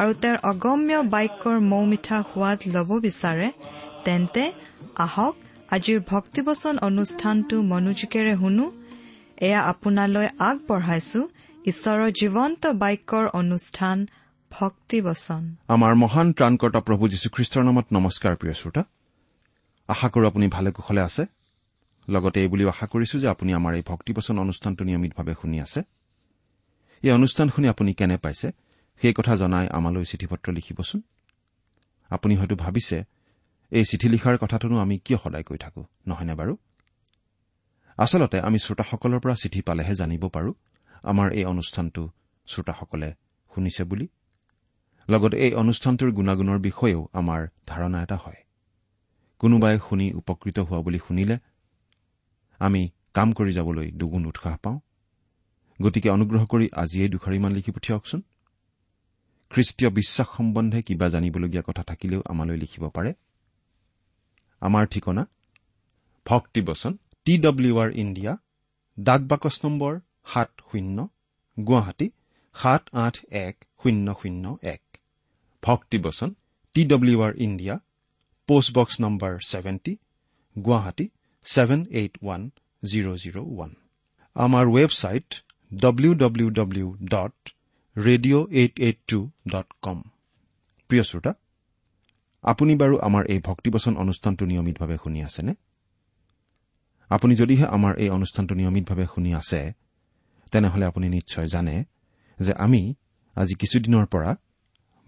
আৰু তেওঁৰ অগম্য বাক্যৰ মৌ মিঠা সোৱাদ ল'ব বিচাৰে তেন্তে আহক আজিৰ ভক্তিবচন অনুষ্ঠানটো মনোযোগেৰে শুনো। এয়া আপোনালৈ আগবঢ়াইছো ঈশ্বৰৰ জীৱন্ত বাক্যৰ অনুষ্ঠান ভক্তিবচন। আমাৰ মহান ত্ৰাণকৰ্তা প্ৰভু যীশুখ্ৰীষ্টৰ নামত নমস্কাৰ প্ৰিয় শ্ৰোতা। আশা কৰো আপুনি ভালে কুশলে আছে। লগতে এই বুলিও আশা কৰিছো যে আপুনি আমাৰ এই ভক্তিবচন অনুষ্ঠানটো নিয়মিতভাৱে শুনি আছে। এই অনুষ্ঠান শুনি আপুনি কেনে পাইছে? সেই কথা জনাই আমালৈ চিঠি পত্ৰ লিখিবচোন। আপুনি হয়তো ভাবিছে এই চিঠি লিখাৰ কথাটোনো আমি কিয় সদায় কৈ থাকো নহয়নে বাৰু? আচলতে আমি শ্ৰোতাসকলৰ পৰা চিঠি পালেহে জানিব পাৰো আমাৰ এই অনুষ্ঠানটো শ্ৰোতাসকলে শুনিছে বুলি। লগতে এই অনুষ্ঠানটোৰ গুণাগুণৰ বিষয়েও আমাৰ ধাৰণা এটা হয়। কোনোবাই শুনি উপকৃত হোৱা বুলি শুনিলে আমি কাম কৰি যাবলৈ দুগুণ উৎসাহ পাওঁ। গতিকে অনুগ্ৰহ কৰি আজিয়েই দুখাৰিমান লিখি পঠিয়াওকচোন। খ্ৰীষ্টীয় বিশ্বাস সম্বন্ধে কিবা জানিবলগীয়া কথা থাকিলেও আমালৈ লিখিব পাৰে। আমাৰ ঠিকনা ভক্তিবচন টি ডব্লিউ আৰ ইণ্ডিয়া ডাক বাকচ নম্বৰ সাত শূন্য গুৱাহাটী সাত আঠ এক শূন্য শূন্য এক। ভক্তিবচন T W R India postbox number seventy Guwahati seven eight one zero' zero' one. আমাৰ website W W W dot radio' eight eight two dot com প্ৰিয় শ্ৰোতা আপুনি বাৰু আমাৰ এই ভক্তিবচন অনুষ্ঠানটো নিয়মিতভাৱে শুনি আছেনে? আপুনি যদিহে আমাৰ এই অনুষ্ঠানটো নিয়মিতভাৱে শুনি আছে তেনেহলে আপুনি নিশ্চয় জানে যে আমি আজি কিছুদিনৰ পৰা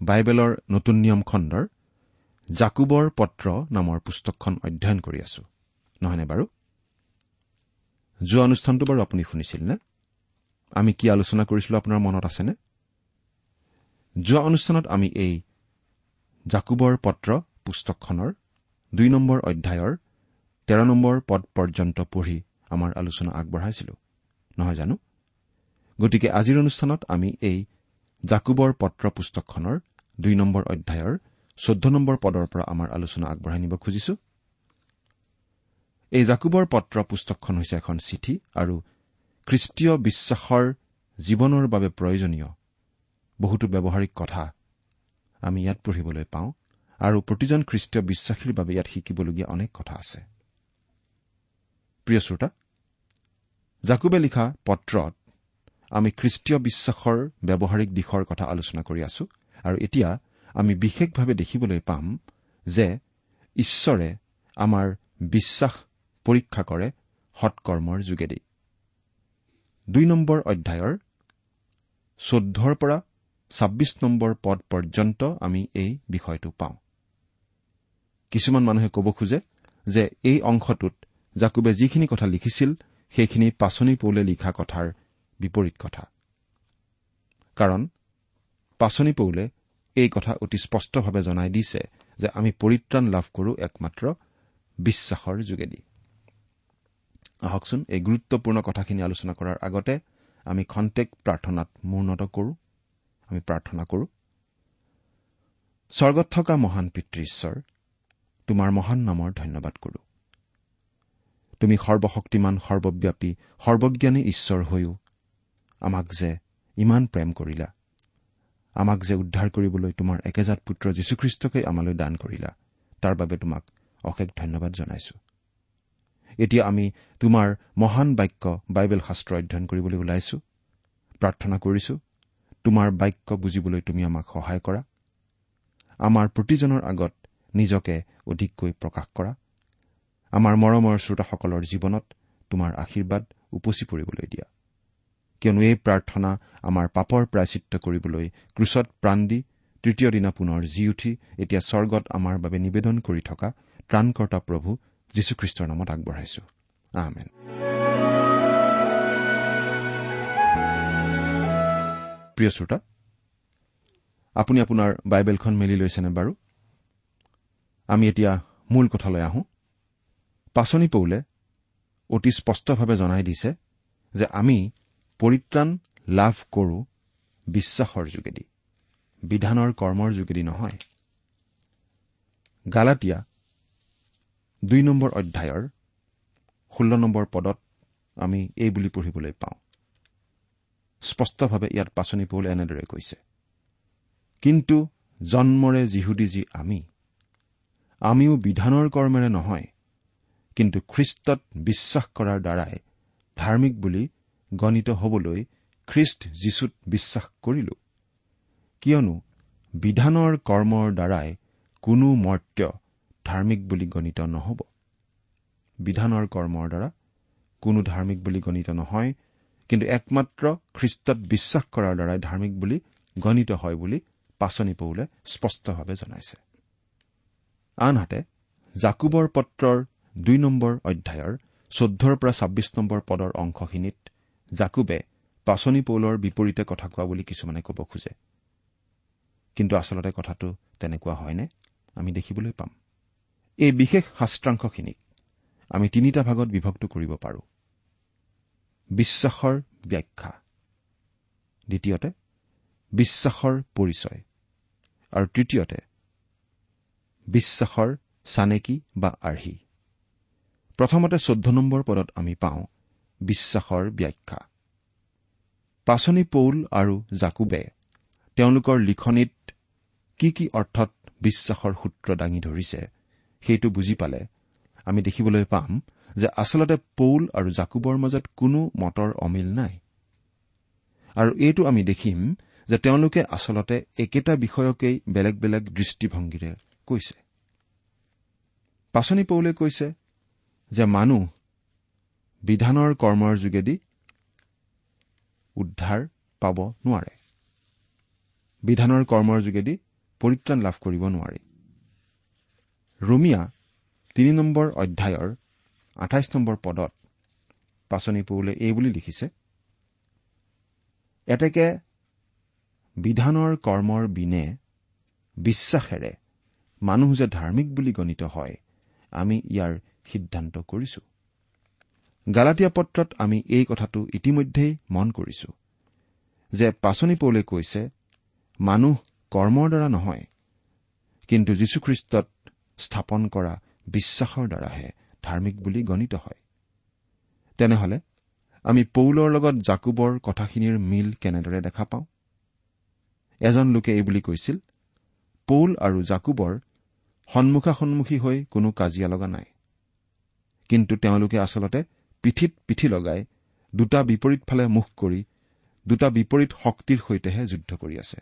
বাইবেলৰ নতুন নিয়ম খণ্ডৰ জাকুবৰ পত্ৰ নামৰ পুস্তকখন অধ্যয়ন কৰি আছো। নহয়নে বাৰু? যোৱা অনুষ্ঠানটো বাৰু আপুনি শুনিছিল নে? আমি কি আলোচনা কৰিছিলো আপোনাৰ মনত আছেনে? যোৱা অনুষ্ঠানত আমি এই জাকুবৰ পত্ৰ পুস্তকখনৰ দুই নম্বৰ অধ্যায়ৰ তেৰ নম্বৰ পদ পৰ্যন্ত পঢ়ি আমাৰ আলোচনা আগবঢ়াইছিলো। নহয় জানো? গতিকে আজিৰ অনুষ্ঠানত আমি এই জাকুবৰ পত্ৰ পুস্তকখনৰ দুই নম্বৰ অধ্যায়ৰ চৈধ্য নম্বৰ পদৰ পৰা আমাৰ আলোচনা আগবঢ়াই নিব খুজিছো। এই জাকুবৰ পত্ৰ পুস্তকখন হৈছে এখন চিঠি আৰু খ্ৰীষ্টীয় বিশ্বাসৰ জীৱনৰ বাবে প্ৰয়োজনীয় বহুতো ব্যৱহাৰিক কথা আমি ইয়াত পঢ়িবলৈ পাওঁ আৰু প্ৰতিজন খ্ৰীষ্টীয় বিশ্বাসীৰ বাবে ইয়াত শিকিবলগীয়া অনেক কথা আছে। প্ৰিয় শ্ৰোতা জাকুবে লিখা পত্ৰত আমি খ্ৰীষ্টীয় বিশ্বাসৰ ব্যৱহাৰিক দিশৰ কথা আলোচনা কৰি আছো আৰু এতিয়া আমি বিশেষভাৱে দেখিবলৈ পাম যে ঈশ্বৰে আমাৰ বিশ্বাস পৰীক্ষা কৰে সৎকৰ্মৰ যোগেদি। দুই নম্বৰ অধ্যায়ৰ চৈধ্যৰ পৰা ছাব্বিছ নম্বৰ পদ পৰ্যন্ত আমি এই বিষয়টো পাওঁ। কিছুমান মানুহে ক'ব খোজে যে এই অংশটোত জাকুবে যিখিনি কথা লিখিছিল সেইখিনি পাচনি পৌলে লিখা কথাৰ বিপৰীত কথা। কাৰণ পাচনি পৌলে এই কথা অতি স্পষ্টভাৱে জনাই দিছে যে আমি পৰিত্ৰাণ লাভ কৰো একমাত্ৰ বিশ্বাসৰ যোগেদি। আহকচোন এই গুৰুত্বপূৰ্ণ কথাখিনি আলোচনা কৰাৰ আগতে আমি খন্তেক প্ৰাৰ্থনাত মূৰ্ণত কৰো। আমি প্ৰাৰ্থনা কৰো। স্বৰ্গত থকা মহান পিতৃ ঈশ্বৰ তোমাৰ মহান নামৰ ধন্যবাদ কৰো। তুমি সৰ্বশক্তিমান সৰ্বব্যাপী সৰ্বজ্ঞানী ঈশ্বৰ হৈও আমাক যে ইমান প্ৰেম কৰিলা আমাক যে উদ্ধাৰ কৰিবলৈ তোমাৰ একেজাত পুত্ৰ যীশুখ্ৰীষ্টকেই আমালৈ দান কৰিলা তাৰ বাবে তোমাক অশেষ ধন্যবাদ জনাইছো। এতিয়া আমি তোমাৰ মহান বাক্য বাইবেল শাস্ত্ৰ অধ্যয়ন কৰিবলৈ ওলাইছো প্ৰাৰ্থনা কৰিছো। তোমাৰ বাক্য বুজিবলৈ তুমি আমাক সহায় কৰা। আমাৰ প্ৰতিজনৰ আগত নিজকে অধিককৈ প্ৰকাশ কৰা। আমাৰ মৰমৰ শ্ৰোতাসকলৰ জীৱনত তোমাৰ আশীৰ্বাদ উপচি পৰিবলৈ দিয়া। কিয়নো এই প্ৰাৰ্থনা আমাৰ পাপৰ প্ৰায়চিত্ৰ কৰিবলৈ ক্ৰুচত প্ৰাণ দি তৃতীয় দিনা পুনৰ জি উঠি এতিয়া স্বৰ্গত আমাৰ বাবে নিবেদন কৰি থকা ত্ৰাণকৰ্তা প্ৰভু যীশুখ্ৰীষ্টৰ নামত আগবঢ়াইছো। প্ৰিয় শ্ৰোতা আপুনি আপোনাৰ বাইবেলখন মেলি লৈছেনে বাৰু? আমি এতিয়া মূল কথালৈ আহোঁ। পাচনি পৌলে অতি স্পষ্টভাৱে জনাই দিছে যে আমি পৰিত্ৰাণ লাভ কৰোঁ বিশ্বাসৰ যোগেদি বিধানৰ কৰ্মৰ যোগেদি নহয়। গালাটীয়া দুই নম্বৰ অধ্যায়ৰ ষোল্ল নম্বৰ পদত আমি এই বুলি পঢ়িবলৈ পাওঁ। স্পষ্টভাৱে ইয়াত পাচনি পৌল এনেদৰে কৈছে কিন্তু জন্মৰে যিহুদী যি আমি আমিও বিধানৰ কৰ্মেৰে নহয় কিন্তু খ্ৰীষ্টত বিশ্বাস কৰাৰ দ্বাৰাই ধাৰ্মিক বুলি গণিত হবলৈ খ্ৰীষ্ট যীশুত বিশ্বাস কৰিলো। কিয়নো বিধানৰ কৰ্মৰ দ্বাৰাই কোনো মৰ্ত্য ধাৰ্মিক বুলি গণিত নহ'ব। বিধানৰ কৰ্মৰ দ্বাৰা কোনো ধাৰ্মিক বুলি গণিত নহয় কিন্তু একমাত্ৰ খ্ৰীষ্টত বিশ্বাস কৰাৰ দ্বাৰাই ধাৰ্মিক বুলি গণিত হয় বুলি পাচনি পৌলে স্পষ্টভাৱে জনাইছে। আনহাতে জাকুবৰ পত্ৰৰ দুই নম্বৰ অধ্যায়ৰ চৈধ্যৰ পৰা ছাব্বিছ নম্বৰ পদৰ অংশখিনিত জাকুবে পাচনি পৌলৰ বিপৰীতে কথা কোৱা বুলি কিছুমানে ক'ব খোজে। কিন্তু আচলতে কথাটো তেনেকুৱা হয়নে? আমি দেখিবলৈ পাম। এই বিশেষ শাস্ত্ৰাংশখিনিক আমি তিনিটা ভাগত বিভক্ত কৰিব পাৰোঁ। বিশ্বাসৰ ব্যাখ্যা। দ্বিতীয়তে বিশ্বাসৰ পৰিচয়। আৰু তৃতীয়তে বিশ্বাসৰ চানেকি বা আৰ্হি। প্ৰথমতে চৈধ্য নম্বৰ পদত আমি পাওঁ বিশ্বাসৰ ব্যাখ্যা। পাচনি পৌল আৰু জাকুবে তেওঁলোকৰ লিখনিত কি কি অৰ্থত বিশ্বাসৰ সূত্ৰ দাঙি ধৰিছে সেইটো বুজি পালে আমি দেখিবলৈ পাম যে আচলতে পৌল আৰু জাকুবৰ মাজত কোনো মতৰ অমিল নাই। আৰু এইটো আমি দেখিম যে তেওঁলোকে আচলতে একেটা বিষয়কেই বেলেগ বেলেগ দৃষ্টিভংগীৰে কৈছে। পাচনি পৌলে কৈছে যে মানুহ বিধানৰ কৰ্মৰ যোগেদি উদ্ধাৰ পাব নোৱাৰে। বিধানৰ কৰ্মৰ যোগেদি পৰিত্ৰাণ লাভ কৰিব নোৱাৰি। ৰুমিয়া তিনি নম্বৰ অধ্যায়ৰ আঠাইছ নম্বৰ পদত পাচনি পৌলে এই বুলি লিখিছে এতেকে বিধানৰ কৰ্মৰ বিনে বিশ্বাসেৰে মানুহ যে ধাৰ্মিক বুলি গণিত হয় আমি ইয়াৰ সিদ্ধান্ত কৰিছো। গালাটীয়া পত্ৰত আমি এই কথাটো ইতিমধ্যেই মন কৰিছো যে পাচনি পৌলে কৈছে মানুহ কৰ্মৰ দ্বাৰা নহয় কিন্তু যীশুখ্ৰীষ্টত স্থাপন কৰা বিশ্বাসৰ দ্বাৰাহে ধাৰ্মিক বুলি গণিত হয়। তেনেহলে আমি পৌলৰ লগত জাকুবৰ কথাখিনিৰ মিল কেনেদৰে দেখা পাওঁ? এজন লোকে এই বুলি কৈছিল পৌল আৰু জাকুবৰ সন্মুখা সন্মুখী হৈ কোনো কাজিয়া লগা নাই। কিন্তু তেওঁলোকে আচলতে পিঠিত পিঠি লগাই দুটা বিপৰীত ফালে মুখ কৰি দুটা বিপৰীত শক্তিৰ সৈতেহে যুদ্ধ কৰি আছে।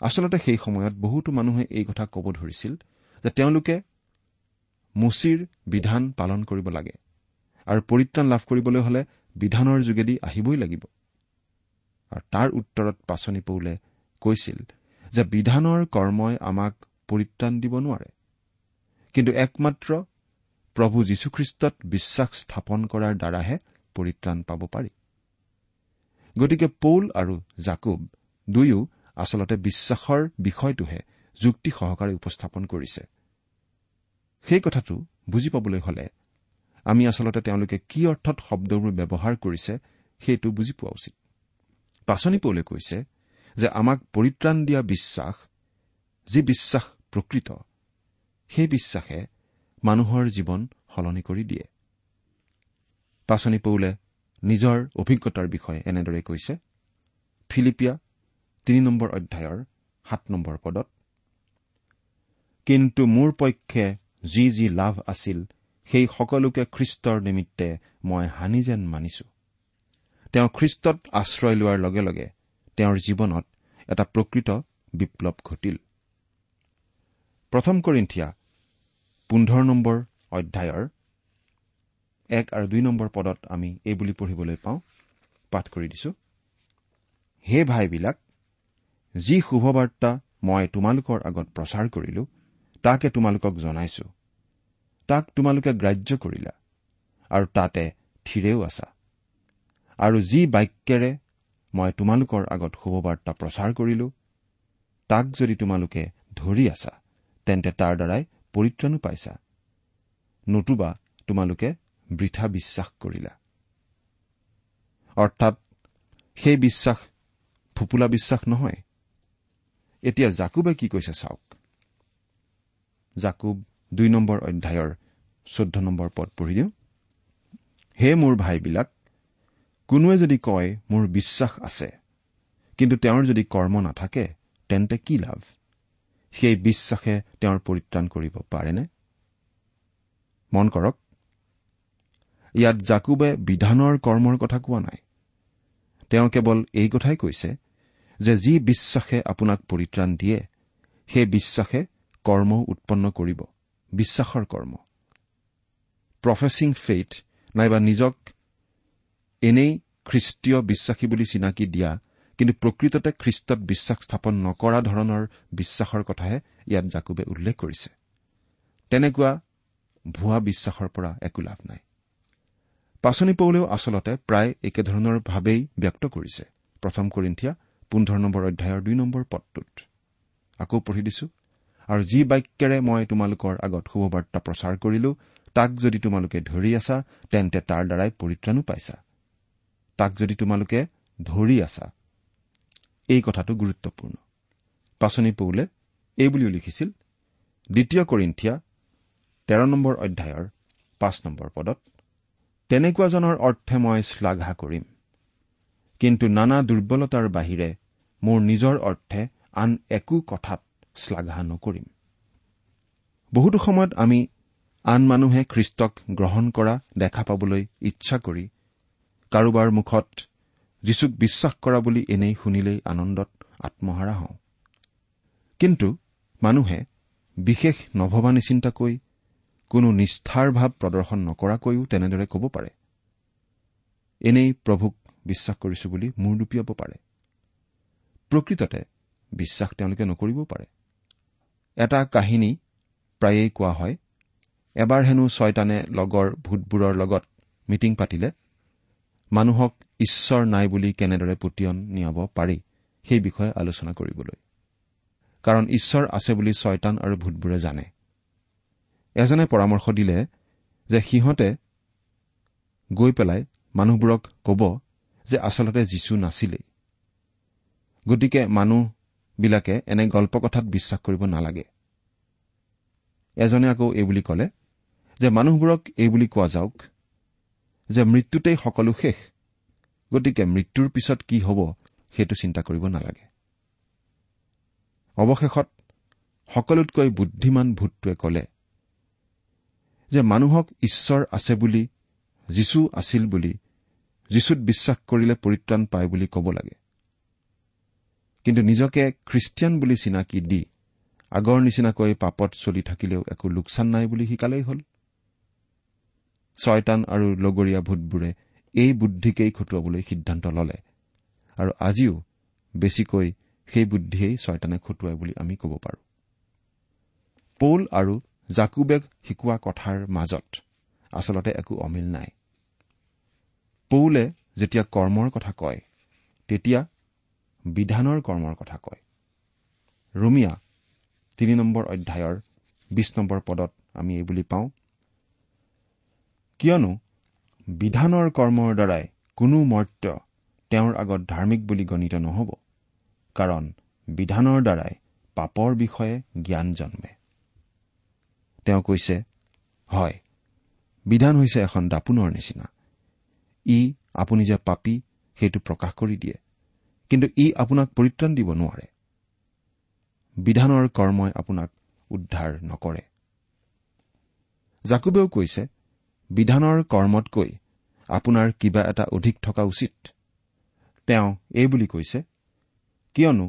আচলতে সেই সময়ত বহুতো মানুহে এই কথা ক'ব ধৰিছিল যে তেওঁলোকে মুচিৰ বিধান পালন কৰিব লাগে। আৰু পৰিত্ৰাণ লাভ কৰিবলৈ হলে বিধানৰ যোগেদি আহিবই লাগিব। আৰু তাৰ উত্তৰত পাচনি পৌলে কৈছিল যে বিধানৰ কৰ্মই আমাক পৰিত্ৰাণ দিব নোৱাৰে। কিন্তু একমাত্ৰ প্ৰভু যীশুখ্ৰীষ্টত বিশ্বাস স্থাপন কৰাৰ দ্বাৰাহে পৰিত্ৰাণ পাব পাৰি। গতিকে পৌল আৰু জাকুব দুয়ো আচলতে বিশ্বাসৰ বিষয়টোহে যুক্তি সহকাৰে উপস্থাপন কৰিছে। সেই কথাটো বুজি পাবলৈ হলে আমি আচলতে তেওঁলোকে কি অৰ্থত শব্দবোৰ ব্যৱহাৰ কৰিছে সেইটো বুজি পোৱা উচিত। পাচনি পৌলে কৈছে যে আমাক পৰিত্ৰাণ দিয়া বিশ্বাস যি বিশ্বাস প্ৰকৃত সেই বিশ্বাসে মানুহৰ জীৱন সলনি কৰি দিয়ে। পাচনি পৌলে নিজৰ অভিজ্ঞতাৰ বিষয়ে এনেদৰে কৈছে ফিলিপিয়া তিনি নম্বৰ অধ্যায়ৰ সাত নম্বৰ পদত কিন্তু মোৰ পক্ষে যি যি লাভ আছিল সেই সকলোকে খ্ৰীষ্টৰ নিমিত্তে মই হানি যেন মানিছো। তেওঁ খ্ৰীষ্টত আশ্ৰয় লোৱাৰ লগে লগে তেওঁৰ জীৱনত এটা প্ৰকৃত বিপ্লৱ ঘটিল। প্ৰথম কৰিন্ঠিয়া পোন্ধৰ নম্বৰ অধ্যায়ৰ এক আৰু দুই নম্বৰ পদত আমি এই বুলি পঢ়িবলৈ পাওঁ পাঠ কৰি দিছো। হে ভাইবিলাক যি শুভবাৰ্তা মই তোমালোকৰ আগত প্ৰচাৰ কৰিলো তাকে তোমালোকক জনাইছো। তাক তোমালোকে গ্ৰাহ্য কৰিলা আৰু তাতে থিৰেও আছা। আৰু যি বাক্যেৰে মই তোমালোকৰ আগত শুভবাৰ্তা প্ৰচাৰ কৰিলো তাক যদি তোমালোকে ধৰি আছা তেন্তে তাৰ দ্বাৰাই পৰিত্ৰাণো পাইছা। নতুবা তোমালোকে বৃথা বিশ্বাস কৰিলা। অৰ্থাৎ সেই বিশ্বাস ফুপুলা বিশ্বাস নহয়। এতিয়া জাকুবে কি কৈছে চাওক? জাকুব দুই নম্বৰ অধ্যায়ৰ চৈধ্য নম্বৰ পদ পঢ়ি দিওঁ। হে মোৰ ভাইবিলাক কোনোৱে যদি কয় মোৰ বিশ্বাস আছে কিন্তু তেওঁৰ যদি কৰ্ম নাথাকে তেন্তে কি লাভ? সেই বিশ্বাসে তেওঁৰ পৰিত্ৰাণ কৰিব পাৰেনে? মন কৰক ইয়াত জাকুবে বিধানৰ কৰ্মৰ কথা কোৱা নাই। তেওঁ কেৱল এই কথাই কৈছে যে যি বিশ্বাসে আপোনাক পৰিত্ৰাণ দিয়ে সেই বিশ্বাসে কৰ্ম উৎপন্ন কৰিব। বিশ্বাসৰ কৰ্ম। প্ৰফেচিং ফেইথ নাইবা নিজক এনেই খ্ৰীষ্টীয় বিশ্বাসী বুলি চিনাকি দিয়া কিন্তু প্ৰকৃততে খ্ৰীষ্টত বিশ্বাস স্থাপন নকৰা ধৰণৰ বিশ্বাসৰ কথাহে ইয়াত জাকুবে উল্লেখ কৰিছে। তেনেকুৱা ভুৱা বিশ্বাসৰ পৰা একো লাভ নাই। পাচনি পৌলেও আচলতে প্ৰায় একেধৰণৰ ভাৱেই ব্যক্ত কৰিছে। প্ৰথম কৰিন্ঠিয়া পোন্ধৰ নম্বৰ অধ্যায়ৰ দুই নম্বৰ পদটোত। আকৌ পঢ়ি দিছো। আৰু যি বাক্যেৰে মই তোমালোকৰ আগত শুভবাৰ্তা প্ৰচাৰ কৰিলো তাক যদি তোমালোকে ধৰি আছা তেন্তে তাৰ দ্বাৰাই পৰিত্ৰাণো পাইছা। তাক যদি তোমালোকে ধৰি আছা এই কথাটো গুৰুত্বপূৰ্ণ। পাচনি পৌলে এই বুলিও লিখিছিল দ্বিতীয় কৰিন্ঠিয়া তেৰ নম্বৰ অধ্যায়ৰ পাঁচ নম্বৰ পদত তেনেকুৱাজনৰ অৰ্থে মই শ্লাঘা কৰিম কিন্তু নানা দুৰ্বলতাৰ বাহিৰে মোৰ নিজৰ অৰ্থে আন একো কথাত শ্লাঘা নকৰিম। বহুতো সময়ত আমি আন মানুহে খ্ৰীষ্টক গ্ৰহণ কৰা দেখা পাবলৈ ইচ্ছা কৰি কাৰোবাৰ মুখত যীচুক বিশ্বাস কৰা বুলি এনেই শুনিলেই আনন্দত আত্মহাৰা হওঁ। কিন্তু মানুহে বিশেষ নভবা নিচিন্তাকৈ কোনো নিষ্ঠাৰ ভাৱ প্ৰদৰ্শন নকৰাকৈও তেনেদৰে ক'ব পাৰে। এনেই প্ৰভুক বিশ্বাস কৰিছো বুলি মূৰ দুপিয়াব পাৰে। প্ৰকৃততে বিশ্বাস তেওঁলোকে নকৰিবও পাৰে। এটা কাহিনী প্ৰায়েই কোৱা হয়। এবাৰ হেনো ছয়তানে লগৰ ভূতবোৰৰ লগত মিটিং পাতিলে। মানুহক ঈশ্বৰ নাই বুলি কেনেদৰে পতিয়ন নিয়াব পাৰি সেই বিষয়ে আলোচনা কৰিবলৈ। কাৰণ ঈশ্বৰ আছে বুলি ছয়তান আৰু ভূতবোৰে জানে। এজনে পৰামৰ্শ দিলে যে সিহঁতে গৈ পেলাই মানুহবোৰক ক'ব যে আচলতে যীশু নাছিলেই। গতিকে মানুহবিলাকে এনে গল্প কথাত বিশ্বাস কৰিব নালাগে। এজনে আকৌ এইবুলি ক'লে যে মানুহবোৰক এইবুলি কোৱা যাওক যে মৃত্যুতেই সকলো শেষ গতিকে মৃত্যুৰ পিছত কি হ'ব সেইটো চিন্তা কৰিব নালাগে। অৱশেষত সকলোতকৈ বুদ্ধিমান ভূতটোৱে ক'লে যে মানুহক ঈশ্বৰ আছে বুলি যীশু আছিল বুলি যীশুত বিশ্বাস কৰিলে পৰিত্ৰাণ পায় বুলি ক'ব লাগে। কিন্তু নিজকে খ্ৰীষ্টিয়ান বুলি চিনাকি দি আগৰ নিচিনাকৈ পাপত চলি থাকিলেও একো লোকচান নাই বুলি শিকালেই হ'ল। ছয়তান আৰু লগৰীয়া ভূতবোৰে এই বুদ্ধিকেই খটুৱাবলৈ সিদ্ধান্ত ললে। আৰু আজিও বেছিকৈ সেই বুদ্ধিয়েই ছয়তানে খটুৱাই বুলি আমি ক'ব পাৰোঁ। পৌল আৰু জাকুবেগ শিকোৱা কথাৰ মাজত আচলতে একো অমিল নাই। পৌলে যেতিয়া কৰ্মৰ কথা কয় তেতিয়া বিধানৰ কৰ্মৰ কথা কয়। ৰুমিয়া তিনি নম্বৰ অধ্যায়ৰ বিশ নম্বৰ পদত আমি এই বুলি পাওঁ। কিয়নো বিধানৰ কৰ্মৰ দ্বাৰাই কোনো মৰ্ত্য তেওঁৰ আগত ধাৰ্মিক বুলি গণিত নহ'ব কাৰণ বিধানৰ দ্বাৰাই পাপৰ বিষয়ে জ্ঞান জন্মে। তেওঁ কৈছে হয় বিধান হৈছে এখন দাপোনৰ নিচিনা। ই আপুনি যে পাপী সেইটো প্ৰকাশ কৰি দিয়ে। কিন্তু ই আপোনাক পৰিত্ৰাণ দিব নোৱাৰে। বিধানৰ কৰ্মই আপোনাক উদ্ধাৰ নকৰে। জাকুবেও কৈছে বিধানৰ কৰ্মতকৈ আপোনাৰ কিবা এটা অধিক থকা উচিত। তেওঁ এই বুলি কৈছে কিয়নো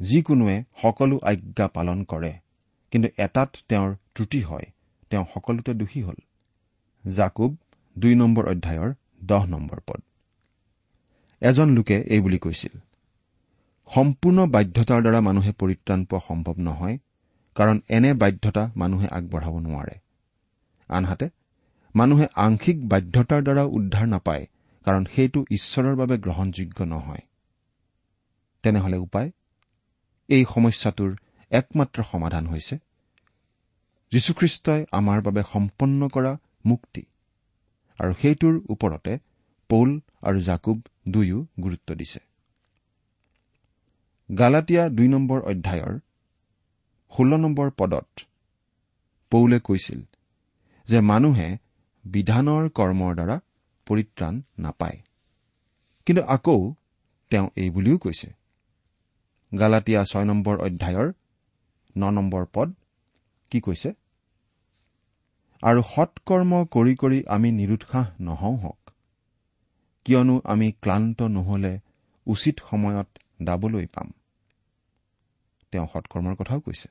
যিকোনোৱে সকলো আজ্ঞা পালন কৰে কিন্তু এটাত তেওঁৰ ত্ৰুটি হয় তেওঁ সকলোতে দোষী হ'ল। জাকুব দুই নম্বৰ অধ্যায়ৰ দহ নম্বৰ পদ। এজন লোকে এই বুলি কৈছিল সম্পূৰ্ণ বাধ্যতাৰ দ্বাৰা মানুহে পৰিত্ৰাণ পোৱা সম্ভৱ নহয় কাৰণ এনে বাধ্যতা মানুহে আগবঢ়াব নোৱাৰে। আনহাতে মানুহে আংশিক বাধ্যতাৰ দ্বাৰা উদ্ধাৰ নাপায় কাৰণ সেইটো ঈশ্বৰৰ বাবে গ্ৰহণযোগ্য নহয়। তেনেহলে উপায়? এই সমস্যাটোৰ একমাত্ৰ সমাধান হৈছে যীশুখ্ৰীষ্টই আমাৰ বাবে সম্পন্ন কৰা মুক্তি। আৰু সেইটোৰ ওপৰতে পৌল আৰু জাকুব দুয়ো গুৰুত্ব দিছে। গালাটীয়া দুই নম্বৰ অধ্যায়ৰ ষোল্ল নম্বৰ পদত পৌলে কৈছিল যে মানুহে বিধানৰ কৰ্মৰ দ্বাৰা পৰিত্ৰাণ নাপায়। কিন্তু আকৌ তেওঁ এই বুলিও কৈছে। গালাটীয়া ছয় নম্বৰ অধ্যায়ৰ ন নম্বৰ পদ কি কৈছে? আৰু সৎকৰ্ম কৰি কৰি আমি নিৰুৎসাহ নহওঁ হওক কিয়নো আমি ক্লান্ত নহলে উচিত সময়ত দাবলৈ পাম। তেওঁ সৎকৰ্মৰ কথাও কৈছে।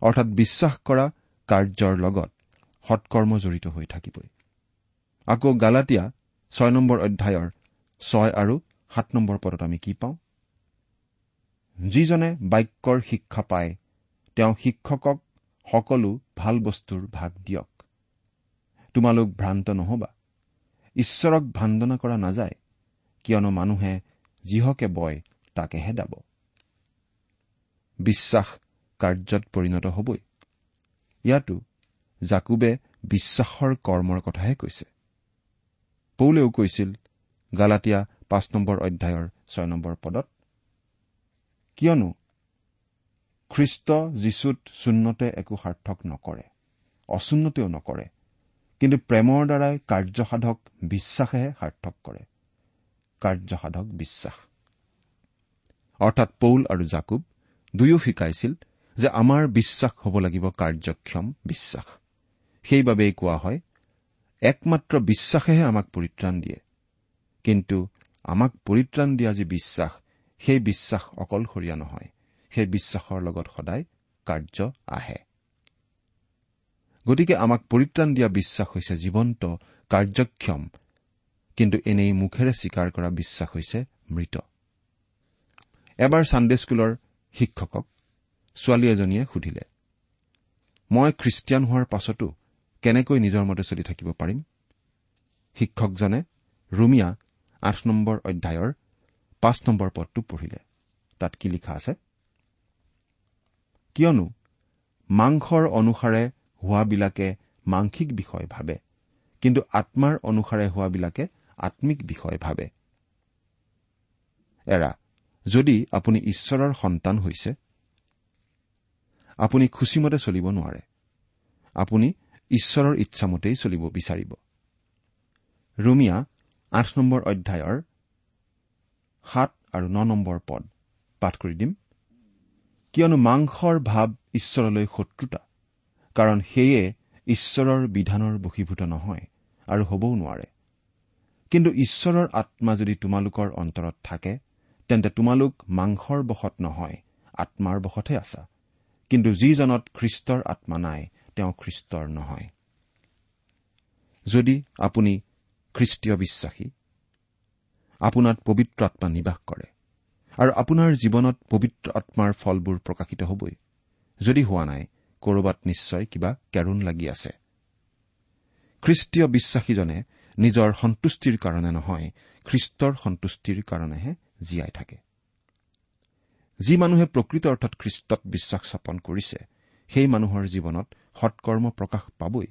অৰ্থাৎ বিশ্বাস কৰা কাৰ্যৰ লগত সৎকৰ্ম জড়িত হৈ থাকিবই। আকৌ গালাটীয়া ছয় নম্বৰ অধ্যায়ৰ ছয় আৰু সাত নম্বৰ পদত আমি কি পাওঁ? যিজনে বাক্যৰ শিক্ষা পায় তেওঁ শিক্ষকক সকলো ভাল বস্তুৰ ভাগ দিয়ক। তোমালোক ভ্ৰান্ত নহবা। ঈশ্বৰক ভাণ্ডনা কৰা নাযায় কিয়নো মানুহে যিহকে বয় তাকেহে দাব। বিশ্বাস কাৰ্যত পৰিণত হবই। ইয়াতো জাকুবে বিশ্বাসৰ কৰ্মৰ কথাহে কৈছে। পৌলেও কৈছিল গালাটীয়া পাঁচ নম্বৰ অধ্যায়ৰ ছয় নম্বৰ পদত কিয়নো খ্ৰীষ্ট যীশুত শূন্যতে একো সাৰ্থক নকৰে অচূন্যতেও নকৰে কিন্তু প্ৰেমৰ দ্বাৰাই কাৰ্যসাধক বিশ্বাসেহে সাৰ্থক কৰে কাৰ্যসাধক বিশ্বাস। অৰ্থাৎ পৌল আৰু জাকুব দুয়ো শিকাইছিল যে আমাৰ বিশ্বাস হ'ব লাগিব কাৰ্যক্ষম বিশ্বাস। সেইবাবেই কোৱা হয় একমাত্ৰ বিশ্বাসেহে আমাক পৰিত্ৰাণ দিয়ে। কিন্তু আমাক পৰিত্ৰাণ দিয়া যি বিশ্বাস সেই বিশ্বাস অকলশৰীয়া নহয়। সেই বিশ্বাসৰ লগত সদায় কাৰ্য আহে। গতিকে আমাক পৰিত্ৰাণ দিয়া বিশ্বাস হৈছে জীৱন্ত কাৰ্যক্ষম কিন্তু এনেই মুখেৰে স্বীকাৰ কৰা বিশ্বাস হৈছে মৃত। এবাৰ ছানডে স্কুলৰ শিক্ষকক ছোৱালী এজনীয়ে সুধিলে মই খ্ৰীষ্টিয়ান হোৱাৰ পাছতো কেনেকৈ নিজৰ মতে চলি থাকিব পাৰিম? শিক্ষকজনে ৰুমিয়া আঠ নম্বৰ অধ্যায়ৰ পাঁচ নম্বৰ পদটো পঢ়িলে। তাত কি লিখা আছে? কিয়নো মাংসৰ অনুসাৰে হোৱাবিলাকে মাংসিক বিষয় ভাবে কিন্তু আত্মাৰ অনুসাৰে হোৱাবিলাকে আম্মিক বিষয় ভাবে। এৰা যদি আপুনি ঈশ্বৰৰ সন্তান হৈছে আপুনি খুচিমতে চলিব নোৱাৰে। আপুনি ঈশ্বৰৰ ইচ্ছামতেই চলিব বিচাৰিব। ৰুমিয়া আঠ নম্বৰ অধ্যায়ৰ সাত আৰু ন নম্বৰ পদ। পাঠ কৰি দিম। কিয়নো মাংসৰ ভাৱ ঈশ্বৰলৈ শত্ৰুতা কাৰণ সেয়ে ঈশ্বৰৰ বিধানৰ বশীভূত নহয় আৰু হবও নোৱাৰে। কিন্তু ঈশ্বৰৰ আত্মা যদি তোমালোকৰ অন্তৰত থাকে তেন্তে তোমালোক মাংসৰ বশত নহয় আত্মাৰ বশতহে আছা। কিন্তু যিজনত খ্ৰীষ্টৰ আত্মা নাই তেওঁ খ্ৰীষ্টৰ নহয়। যদি আপুনি খ্ৰীষ্টীয় বিশ্বাসী আপোনাত পবিত্ৰ আত্মা নিবাস কৰে আৰু আপোনাৰ জীৱনত পবিত্ৰ আত্মাৰ ফলবোৰ প্ৰকাশিত হবই যদি হোৱা নাই কৰবাত নিশ্চয় কিবা কেৰুণ লাগি আছে। খ্ৰীষ্টীয় বিশ্বাসীজনে নিজৰ সন্তুষ্টিৰ কাৰণে নহয় খ্ৰীষ্টৰ সন্তুষ্টিৰ কাৰণেহে জীয়াই থাকে। যি মানুহে প্ৰকৃত অৰ্থত খ্ৰীষ্টত বিশ্বাস স্থাপন কৰিছে সেই মানুহৰ জীৱনত সৎকৰ্ম প্ৰকাশ পাবই।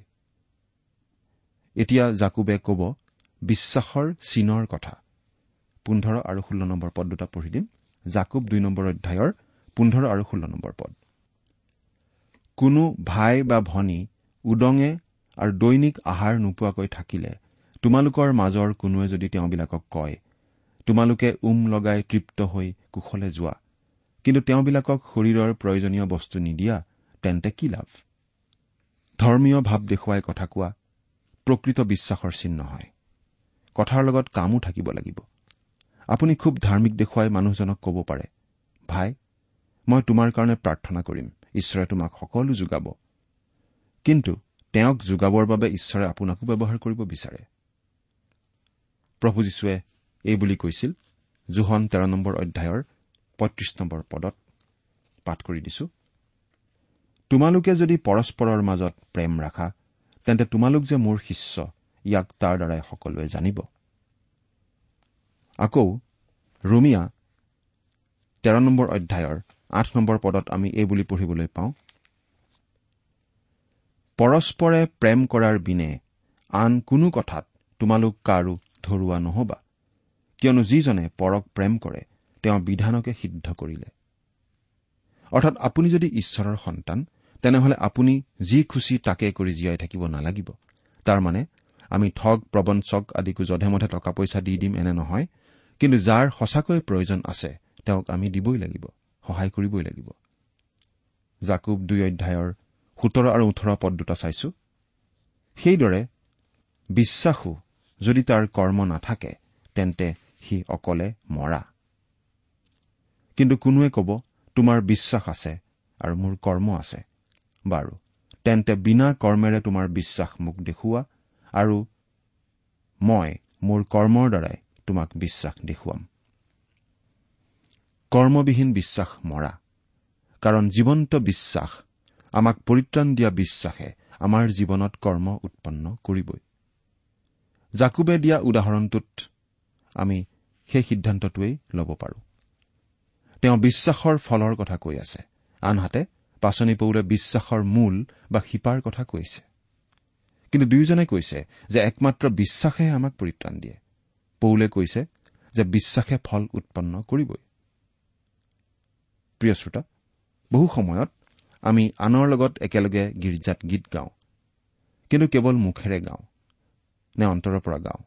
এতিয়া জাকুবে কব বিশ্বাসৰ চীনৰ কথা। পোন্ধৰ আৰু ষোল্ল নম্বৰ পদ দুটা পঢ়ি দিম। জাকুব দুই নম্বৰ অধ্যায়ৰ পোন্ধৰ আৰু ষোল্ল নম্বৰ পদ। কোনো ভাই বা ভনী উদঙে আৰু দৈনিক আহাৰ নোপোৱাকৈ থাকিলে তোমালোকৰ মাজৰ কোনোৱে যদি তেওঁবিলাকক কয় তোমালোকে উম লগাই তৃপ্ত হৈ কুশলে যোৱা। কিন্তু তেওঁবিলাকক শৰীৰৰ প্ৰয়োজনীয় বস্তু নিদিয়া তেন্তে কি লাভ? ধৰ্মীয় ভাৱ দেখুৱাই কথা কোৱা প্ৰকৃত বিশ্বাসৰ চিহ্ন হয়। কথাৰ লগত কামো থাকিব লাগিব। আপুনি খুব ধাৰ্মিক দেখুৱাই মানুহজনক ক'ব পাৰে ভাই মই তোমাৰ কাৰণে প্ৰাৰ্থনা কৰিম ঈশ্বৰে তোমাক সকলো যোগাব। কিন্তু তেওঁক যোগাবৰ বাবে ঈশ্বৰে আপোনাকো ব্যৱহাৰ কৰিব বিচাৰে। প্ৰভু যীশুৱে এই বুলি কৈছিল জোহন তেৰ নম্বৰ অধ্যায়ৰ পঁয়ত্ৰিশ নম্বৰ পদত পাঠ কৰি দিছো। তোমালোকে যদি পৰস্পৰৰ মাজত প্ৰেম ৰাখা তেন্তে তোমালোক যে মোৰ শিষ্য ইয়াক তাৰ দ্বাৰাই সকলোৱে জানিব। আকৌ ৰুমিয়া তেৰ নম্বৰ অধ্যায়ৰ আঠ নম্বৰ পদত আমি এই বুলি পঢ়িবলৈ পাওঁ পৰস্পৰে প্ৰেম কৰাৰ বিনে আন কোনো কথাত তোমালোক কাৰো ধৰুৱা নহবা। কিয়নো যিজনে পৰক প্ৰেম কৰে তেওঁ বিধানকে সিদ্ধ কৰিলে। অৰ্থাৎ আপুনি যদি ঈশ্বৰৰ সন্তান তেনেহলে আপুনি যি খুচি তাকে কৰি জীয়াই থাকিব নালাগিব। তাৰমানে আমি ঠগ প্ৰবঞ্চক আদিকো যধে মধে টকা পইচা দি দিম এনে নহয় কিন্তু যাৰ সঁচাকৈ প্ৰয়োজন আছে তেওঁক আমি দিবই লাগিব সহায় কৰিবই লাগিব। জাকুব দুই অধ্যায়ৰ সোতৰ আৰু ওঠৰ পদ দুটা চাইছো। সেইদৰে বিশ্বাসো যদি তাৰ কৰ্ম নাথাকে তেন্তে সি অকলে মৰা। কিন্তু কোনোৱে কব তোমাৰ বিশ্বাস আছে আৰু মোৰ কৰ্ম আছে। বাৰু তেন্তে বিনা কৰ্মেৰে তোমাৰ বিশ্বাস মোক দেখুওৱা আৰু মই মোৰ কৰ্মৰ দ্বাৰাই তোমাক বিশ্বাস দেখুৱাম। কৰ্মবিহীন বিশ্বাস মৰা কাৰণ জীৱন্ত বিশ্বাস আমাক পৰিত্ৰাণ দিয়া বিশ্বাসে আমাৰ জীৱনত কৰ্ম উৎপন্ন কৰিবই। জাকুবে দিয়া উদাহৰণটোত আমি সেই সিদ্ধান্তটোৱেই ল'ব পাৰো। তেওঁ বিশ্বাসৰ ফলৰ কথা কৈ আছে। আনহাতে পাচনি পৌলে বিশ্বাসৰ মূল বা শিপাৰ কথা কৈছে। কিন্তু দুয়োজনে কৈছে যে একমাত্ৰ বিশ্বাসেহে আমাক পৰিত্ৰাণ দিয়ে। পৌলে কৈছে যে বিশ্বাসে ফল উৎপন্ন কৰিবই। প্ৰিয় শ্ৰোতা বহু সময়ত আমি আনৰ লগত একেলগে গীৰ্জাত গীত গাওঁ। কিন্তু কেৱল মুখেৰে গাওঁ নে অন্তৰৰ পৰা গাওঁ?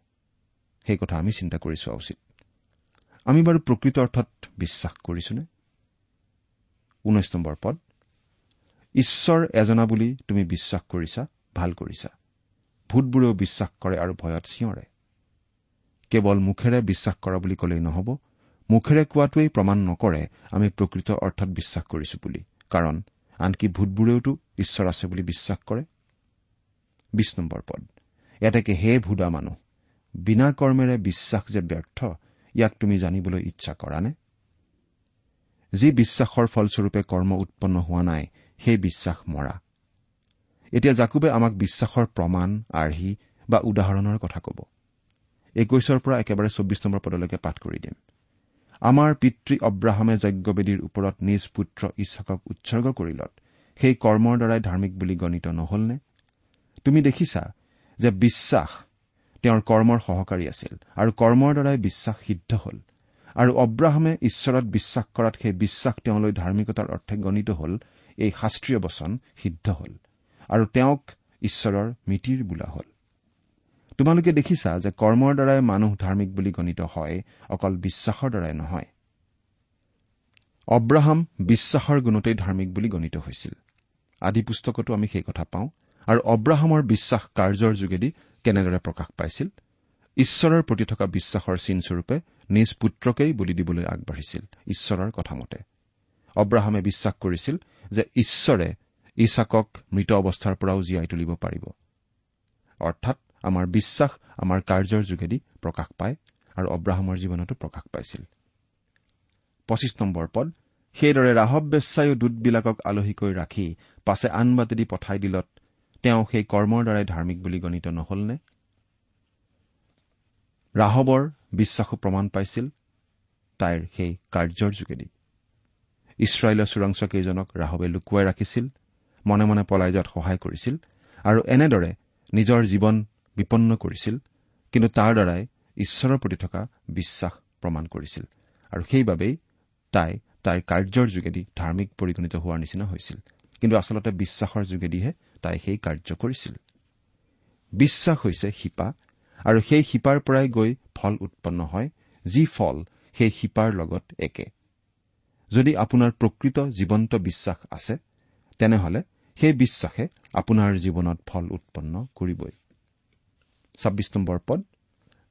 সেই কথা আমি চিন্তা কৰি চোৱা উচিত। আমি বাৰু প্ৰকৃত অৰ্থত বিশ্বাস কৰিছোনে? ঊনৈশ নম্বৰ পদ। ঈশ্বৰ এজনা বুলি তুমি বিশ্বাস কৰিছা ভাল কৰিছা। ভূতবোৰেও বিশ্বাস কৰে আৰু ভয়ত চিঞৰে। কেৱল মুখেৰে বিশ্বাস কৰা বুলি ক'লেই নহ'ব মুখেৰে কোৱাটোৱেই প্ৰমাণ নকৰে আমি প্ৰকৃত অৰ্থত বিশ্বাস কৰিছো বুলি। কাৰণ আনকি ভূতবোৰেওতো ঈশ্বৰ আছে বুলি বিশ্বাস কৰে। বিশ নম্বৰ পদ। ইয়াতে হে ভুদা মানুহ বিনা কৰ্মেৰে বিশ্বাস যে ব্যৰ্থ ইয়াক তুমি জানিবলৈ ইচ্ছা কৰা নে যি বিশ্বাসৰ ফলস্বৰূপে কৰ্ম উৎপন্ন হোৱা নাই সেই বিশ্বাস মৰা। এতিয়া জাকুবে আমাক বিশ্বাসৰ প্ৰমাণ আৰ্হি বা উদাহৰণৰ কথা ক'ব। একৈশৰ পৰা একেবাৰে চৌব্বিছ নম্বৰ পদলৈকে পাঠ কৰি দিম। আমাৰ পিতৃ অব্ৰাহামে যজ্ঞবেদীৰ ওপৰত নিজ পুত্ৰ ইচ্ছাকক উৎসৰ্গ কৰিলত সেই কৰ্মৰ দ্বাৰাই ধাৰ্মিক বুলি গণিত নহলনে? তুমি দেখিছা যে বিশ্বাস তেওঁৰ কৰ্মৰ সহকাৰী আছিল আৰু কৰ্মৰ দ্বাৰাই বিশ্বাস সিদ্ধ হল। আৰু অব্ৰাহামে ঈশ্বৰত বিশ্বাস কৰাত সেই বিশ্বাস তেওঁলৈ ধাৰ্মিকতাৰ অৰ্থে গণিত হল এই শাস্ত্ৰীয় বচন সিদ্ধ হল আৰু তেওঁক ঈশ্বৰৰ মিতিৰ বোলা হল। তোমালোকে দেখিছা যে কৰ্মৰ দ্বাৰাই মানুহ ধাৰ্মিক বুলি গণিত হয় অকল বিশ্বাসৰ দ্বাৰাই নহয়। অব্ৰাহাম বিশ্বাসৰ গুণতেই ধাৰ্মিক বুলি গণিত হৈছিল। আদি পুস্তকতো আমি সেই কথা পাওঁ। আৰু অব্ৰাহামৰ বিশ্বাস কাৰ্যৰ যোগেদি কেনেদৰে প্ৰকাশ পাইছিল? ঈশ্বৰৰ প্ৰতি থকা বিশ্বাসৰ চিনস্বৰূপে নিজ পুত্ৰকেই বলি দিবলৈ আগবাঢ়িছিল ঈশ্বৰৰ কথামতে। অব্ৰাহামে বিশ্বাস কৰিছিল যে ঈশ্বৰে ইছাকক মৃত অৱস্থাৰ পৰাও জীয়াই তুলিব পাৰিব। অৰ্থাৎ আমাৰ বিশ্বাস আমাৰ কাৰ্যৰ যোগেদি প্ৰকাশ পায় আৰু অব্ৰাহামৰ জীৱনতো প্ৰকাশ পাইছিল। পঁচিছ নম্বৰ পদ সেইদৰে ৰাহব বেচ্ছায়ো দূতবিলাকক আলহীকৈ ৰাখি পাছে আন বাটেদি পঠাই দিলত তেওঁ সেই কৰ্মৰ দ্বাৰাই ধাৰ্মিক বুলি গণিত নহলনে? ৰাহবৰ বিশ্বাসো প্ৰমাণ পাইছিল তাইৰ সেই কাৰ্যৰ যোগেদি। ইছৰাইলৰ চোৰাংচকেইজনক ৰাহবে লুকুৱাই ৰাখিছিল মনে মনে পলাই যোৱাত সহায় কৰিছিল আৰু এনেদৰে নিজৰ জীৱন বিপন্ন কৰিছিল কিন্তু তাৰ দ্বাৰাই ঈশ্বৰৰ প্ৰতি থকা বিশ্বাস প্ৰমাণ কৰিছিল আৰু সেইবাবেই তাই তাইৰ কাৰ্যৰ যোগেদি ধাৰ্মিক পৰিগণিত হোৱাৰ নিচিনা হৈছিল। কিন্তু আচলতে বিশ্বাসৰ যোগেদিহে তাই সেই কাৰ্য কৰিছিল। বিশ্বাস হৈছে শিপা আৰু সেই শিপাৰ পৰাই গৈ ফল উৎপন্ন হয় যি ফল সেই শিপাৰ লগত একে। যদি আপোনাৰ প্ৰকৃত জীৱন্ত বিশ্বাস আছে তেনেহলে সেই বিশ্বাসে আপোনাৰ জীৱনত ফল উৎপন্ন কৰিবই। ছাব্বিছ নম্বৰ পদ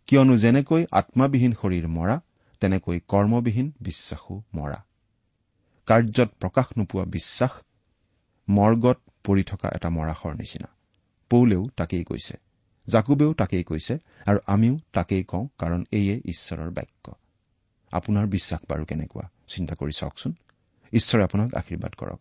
কিয়নো যেনেকৈ আত্মাবিহীন শৰীৰ মৰা তেনেকৈ কৰ্মবিহীন বিশ্বাসো মৰা। কাৰ্যত প্ৰকাশ নোপোৱা বিশ্বাস মৰ্গত পৰি থকা এটা মৰাশৰ নিচিনা। পৌলেও তাকেই কৈছে জাকুবেও তাকেই কৈছে আৰু আমিও তাকেই কওঁ কাৰণ এয়ে ঈশ্বৰৰ বাক্য। আপোনাৰ বিশ্বাস বাৰু কেনেকুৱা? চিন্তা কৰি চাওকচোন। ঈশ্বৰে আপোনাক আশীৰ্বাদ কৰক।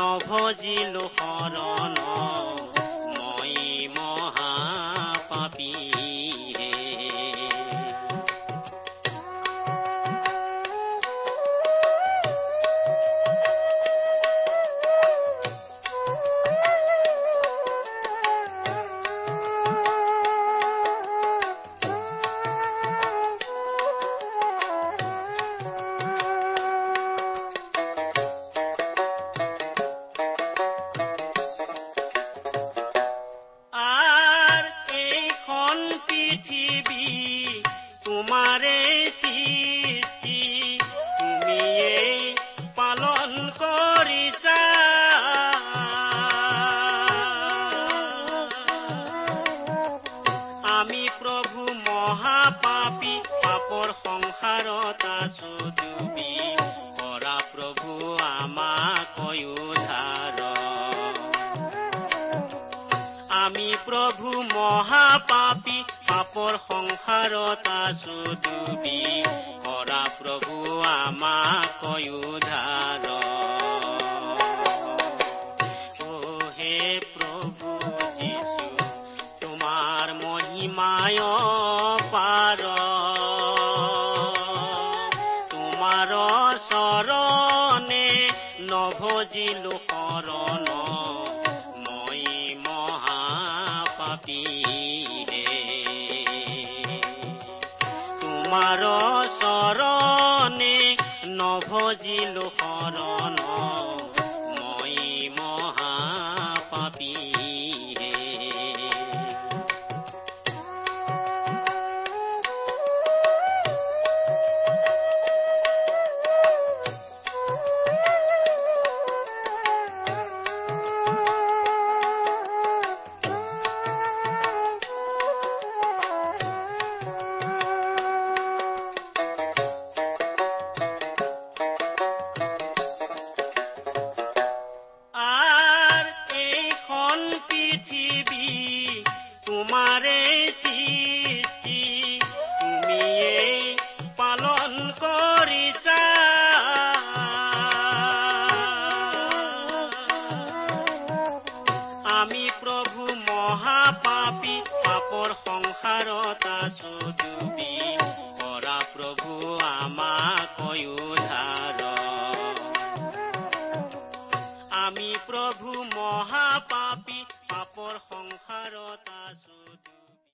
নভজিলো শৰণ উদ্ধাৰ আমি প্ৰভু মহাপাপী পাপৰ সংসাৰত আছো ডুবি কৰা প্ৰভু আমাক উদ্ধাৰ